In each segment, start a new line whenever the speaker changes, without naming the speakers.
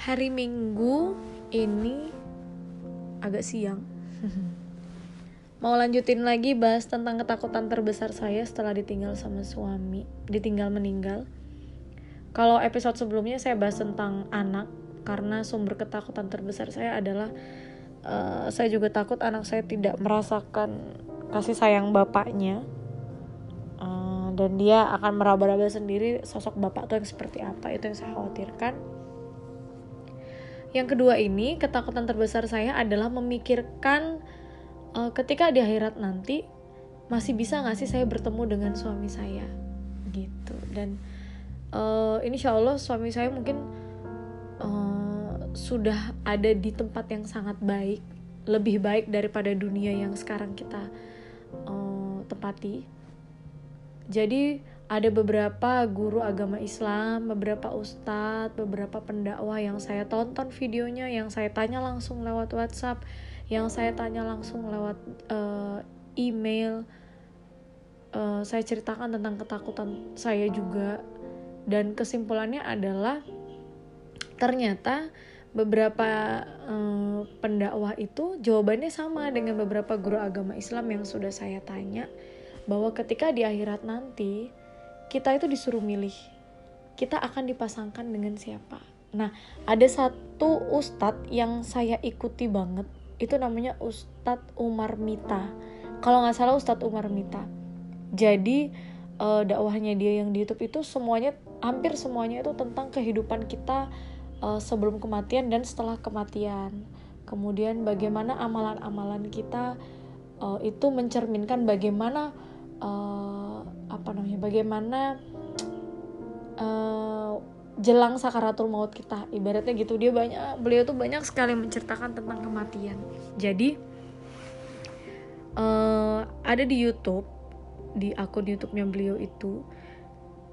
hari Minggu ini agak siang. Mau lanjutin lagi bahas tentang ketakutan terbesar saya setelah ditinggal sama suami, ditinggal meninggal. Kalau episode sebelumnya saya bahas tentang anak, karena sumber ketakutan terbesar saya adalah uh, saya juga takut anak saya tidak merasakan kasih sayang bapaknya, uh, dan dia akan meraba-raba sendiri sosok bapak tuh yang seperti apa itu yang saya khawatirkan yang kedua ini, ketakutan terbesar saya adalah memikirkan uh, ketika di akhirat nanti masih bisa nggak sih saya bertemu dengan suami saya? Gitu. Dan uh, insya Allah suami saya mungkin uh, sudah ada di tempat yang sangat baik lebih baik daripada dunia yang sekarang kita uh, tempati jadi ada beberapa guru agama Islam, beberapa ustadz, beberapa pendakwah yang saya tonton videonya, yang saya tanya langsung lewat WhatsApp, yang saya tanya langsung lewat uh, email. Uh, saya ceritakan tentang ketakutan saya juga, dan kesimpulannya adalah ternyata beberapa uh, pendakwah itu jawabannya sama dengan beberapa guru agama Islam yang sudah saya tanya bahwa ketika di akhirat nanti kita itu disuruh milih. Kita akan dipasangkan dengan siapa. Nah ada satu ustadz yang saya ikuti banget. Itu namanya Ustadz Umar Mita. Kalau nggak salah Ustadz Umar Mita. Jadi uh, dakwahnya dia yang di YouTube itu semuanya hampir semuanya itu tentang kehidupan kita uh, sebelum kematian dan setelah kematian. Kemudian bagaimana amalan-amalan kita uh, itu mencerminkan bagaimana uh, apa namanya bagaimana uh, jelang sakaratul maut kita. Ibaratnya gitu dia banyak beliau tuh banyak sekali menceritakan tentang kematian. Jadi uh, ada di YouTube di akun YouTube-nya beliau itu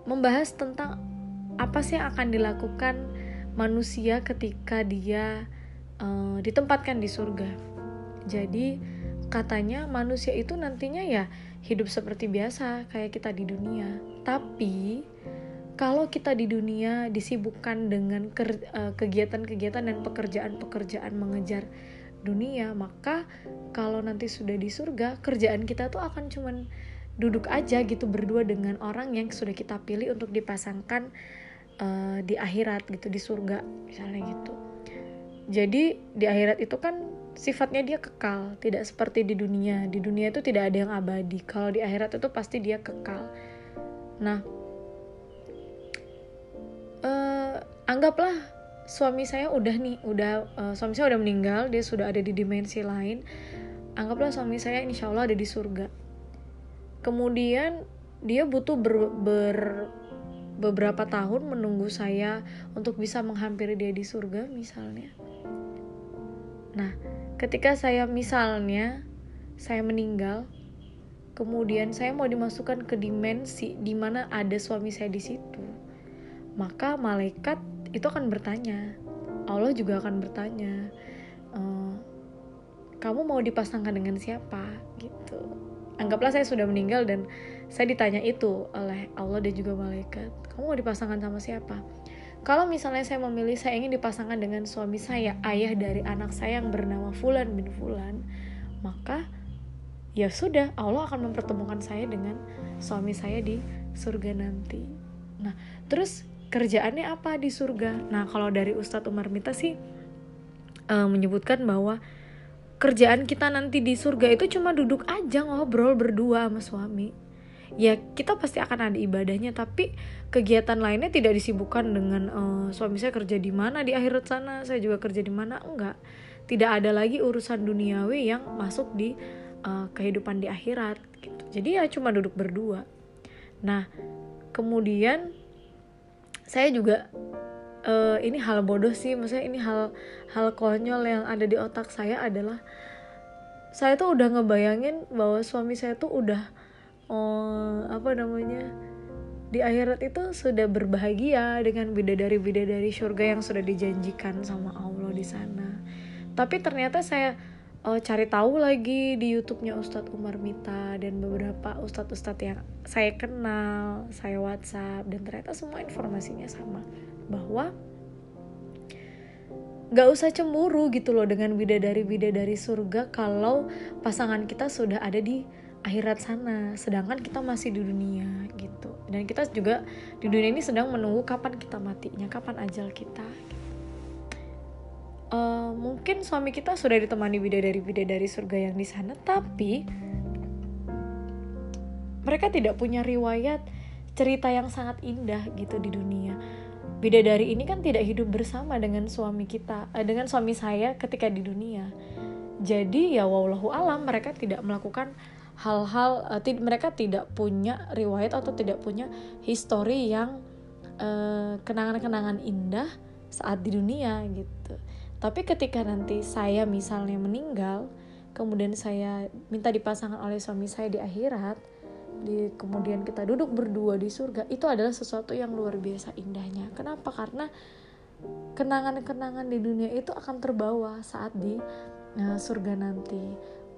membahas tentang apa sih yang akan dilakukan manusia ketika dia uh, ditempatkan di surga. Jadi katanya manusia itu nantinya ya hidup seperti biasa kayak kita di dunia. Tapi kalau kita di dunia disibukkan dengan eh, kegiatan-kegiatan dan pekerjaan-pekerjaan mengejar dunia, maka kalau nanti sudah di surga, kerjaan kita tuh akan cuman duduk aja gitu berdua dengan orang yang sudah kita pilih untuk dipasangkan uh, di akhirat gitu di surga misalnya gitu. Jadi di akhirat itu kan sifatnya dia kekal, tidak seperti di dunia. Di dunia itu tidak ada yang abadi. Kalau di akhirat itu pasti dia kekal. Nah, uh, anggaplah suami saya udah nih, udah uh, suami saya udah meninggal, dia sudah ada di dimensi lain. Anggaplah suami saya insya Allah ada di surga. Kemudian dia butuh ber, ber beberapa tahun menunggu saya untuk bisa menghampiri dia di surga misalnya. Nah, ketika saya misalnya saya meninggal kemudian saya mau dimasukkan ke dimensi di mana ada suami saya di situ maka malaikat itu akan bertanya. Allah juga akan bertanya e, kamu mau dipasangkan dengan siapa? Gitu. Anggaplah saya sudah meninggal dan saya ditanya itu oleh Allah dan juga malaikat. Kamu mau dipasangkan sama siapa kalau misalnya saya memilih saya ingin dipasangkan dengan suami saya, ayah dari anak saya yang bernama Fulan bin Fulan, maka ya sudah Allah akan mempertemukan saya dengan suami saya di surga nanti. Nah, terus kerjaannya apa di surga? Nah, kalau dari Ustadz Umar Mita sih uh, menyebutkan bahwa kerjaan kita nanti di surga itu cuma duduk aja ngobrol berdua sama suami ya kita pasti akan ada ibadahnya tapi kegiatan lainnya tidak disibukkan dengan uh, suami saya kerja di mana di akhirat sana saya juga kerja di mana enggak. Tidak ada lagi urusan duniawi yang masuk di uh, kehidupan di akhirat gitu. Jadi ya cuma duduk berdua. Nah kemudian saya juga uh, ini hal bodoh sih maksudnya ini hal hal konyol yang ada di otak saya adalah saya tuh udah ngebayangin bahwa suami saya tuh udah oh apa namanya di akhirat itu sudah berbahagia dengan bidadari-bidadari surga yang sudah dijanjikan sama Allah di sana. Tapi ternyata saya uh, cari tahu lagi di YouTube-nya Ustadz Umar Mita dan beberapa ustadz-ustadz yang saya kenal, saya WhatsApp dan ternyata semua informasinya sama bahwa nggak usah cemburu gitu loh dengan bidadari bidadari surga kalau pasangan kita sudah ada di akhirat sana. Sedangkan kita masih di dunia gitu. Dan kita juga di dunia ini sedang menunggu kapan kita matinya kapan ajal kita uh, mungkin suami kita sudah ditemani bidadari bidadari surga yang di sana tapi mereka tidak punya riwayat cerita yang sangat indah gitu di dunia. Bidadari ini kan tidak hidup bersama dengan suami kita eh, dengan suami saya ketika di dunia. Jadi ya wallahu alam mereka tidak melakukan hal-hal uh, mereka tidak punya riwayat atau tidak punya histori yang kenangan kenangan-kenangan indah saat di dunia gitu. Tapi ketika nanti saya misalnya meninggal kemudian saya minta dipasangkan oleh suami saya di akhirat di kemudian kita duduk berdua di surga itu adalah sesuatu yang luar biasa indahnya. Kenapa? Karena kenangan-kenangan di dunia itu akan terbawa saat di uh, surga nanti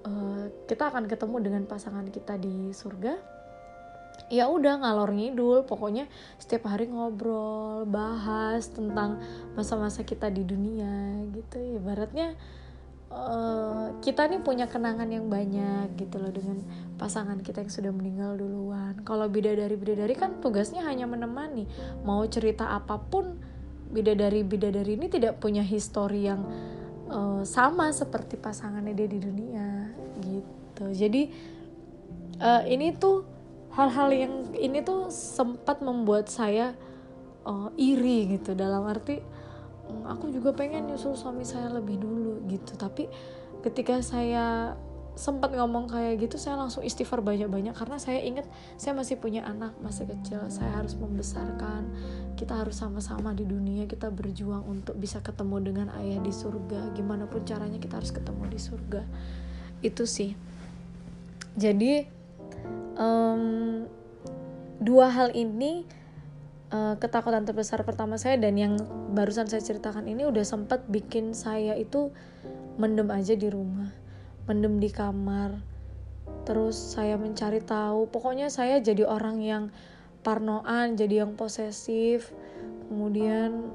uh, kita akan ketemu dengan pasangan kita di surga ya udah ngalor ngidul pokoknya setiap hari ngobrol bahas tentang masa-masa kita di dunia gitu ibaratnya uh, kita nih punya kenangan yang banyak gitu loh dengan pasangan kita yang sudah meninggal duluan. Kalau bidadari bidadari kan tugasnya hanya menemani. Mau cerita apa pun bidadari bidadari ini tidak punya histori yang uh, sama seperti pasangannya dia di dunia gitu. Jadi uh, ini tuh hal-hal yang ini tuh sempat membuat saya uh, iri gitu dalam arti Hmm, aku juga pengen nyusul suami saya lebih dulu gitu tapi ketika saya sempat ngomong kayak gitu saya langsung istighfar banyak-banyak karena saya ingat saya masih punya anak masih kecil. Saya harus membesarkan kita harus sama-sama di dunia kita berjuang untuk bisa ketemu dengan ayah di surga. Gimana pun caranya kita harus ketemu di surga. Itu sih. Jadi um, dua hal ini uh, ketakutan terbesar pertama saya dan yang barusan saya ceritakan ini udah sempat bikin saya itu mendem aja di rumah mendem di kamar. Terus saya mencari tahu. Pokoknya saya jadi orang yang parnoan jadi yang posesif. Kemudian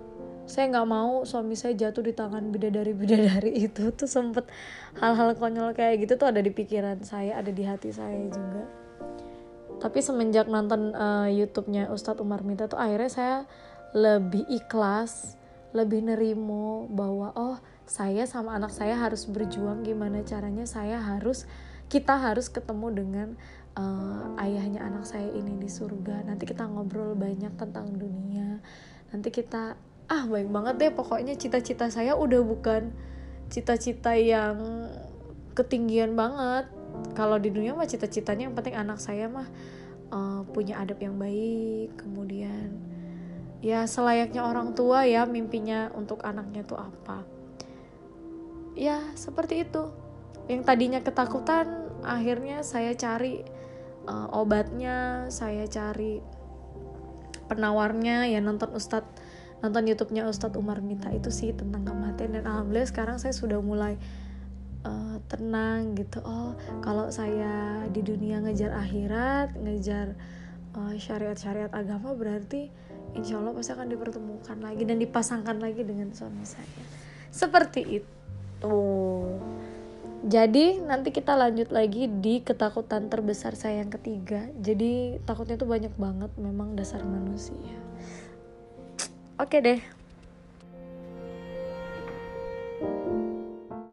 saya nggak mau suami saya jatuh di tangan bidadari bidadari itu. Tuh sempet hal-hal konyol kayak gitu tuh ada di pikiran saya ada di hati saya juga. Tapi semenjak nonton uh, YouTube-nya Ustadz Umar Minta tuh akhirnya saya lebih ikhlas lebih nerimo bahwa oh saya sama anak saya harus berjuang gimana caranya saya harus kita harus ketemu dengan uh, ayahnya anak saya ini di surga. Nanti kita ngobrol banyak tentang dunia. Nanti kita ah baik banget deh. Pokoknya cita-cita saya udah bukan cita-cita yang ketinggian banget. Kalau di dunia mah cita-citanya yang penting anak saya mah uh, punya adab yang baik. Kemudian ya selayaknya orang tua ya mimpinya untuk anaknya tuh apa ya seperti itu. Yang tadinya ketakutan akhirnya saya cari uh, obatnya saya cari penawarnya. Ya nonton Ustadz nonton YouTube-nya Ustadz Umar Minta itu sih tentang kematian. Dan alhamdulillah sekarang saya sudah mulai uh, tenang gitu. Oh kalau saya di dunia ngejar akhirat ngejar uh, syariat-syariat agama berarti insya Allah pasti akan dipertemukan lagi dan dipasangkan lagi dengan suami saya. Seperti itu jadi nanti kita lanjut lagi di ketakutan terbesar saya yang ketiga. Jadi takutnya tuh banyak banget memang dasar manusia. Oke deh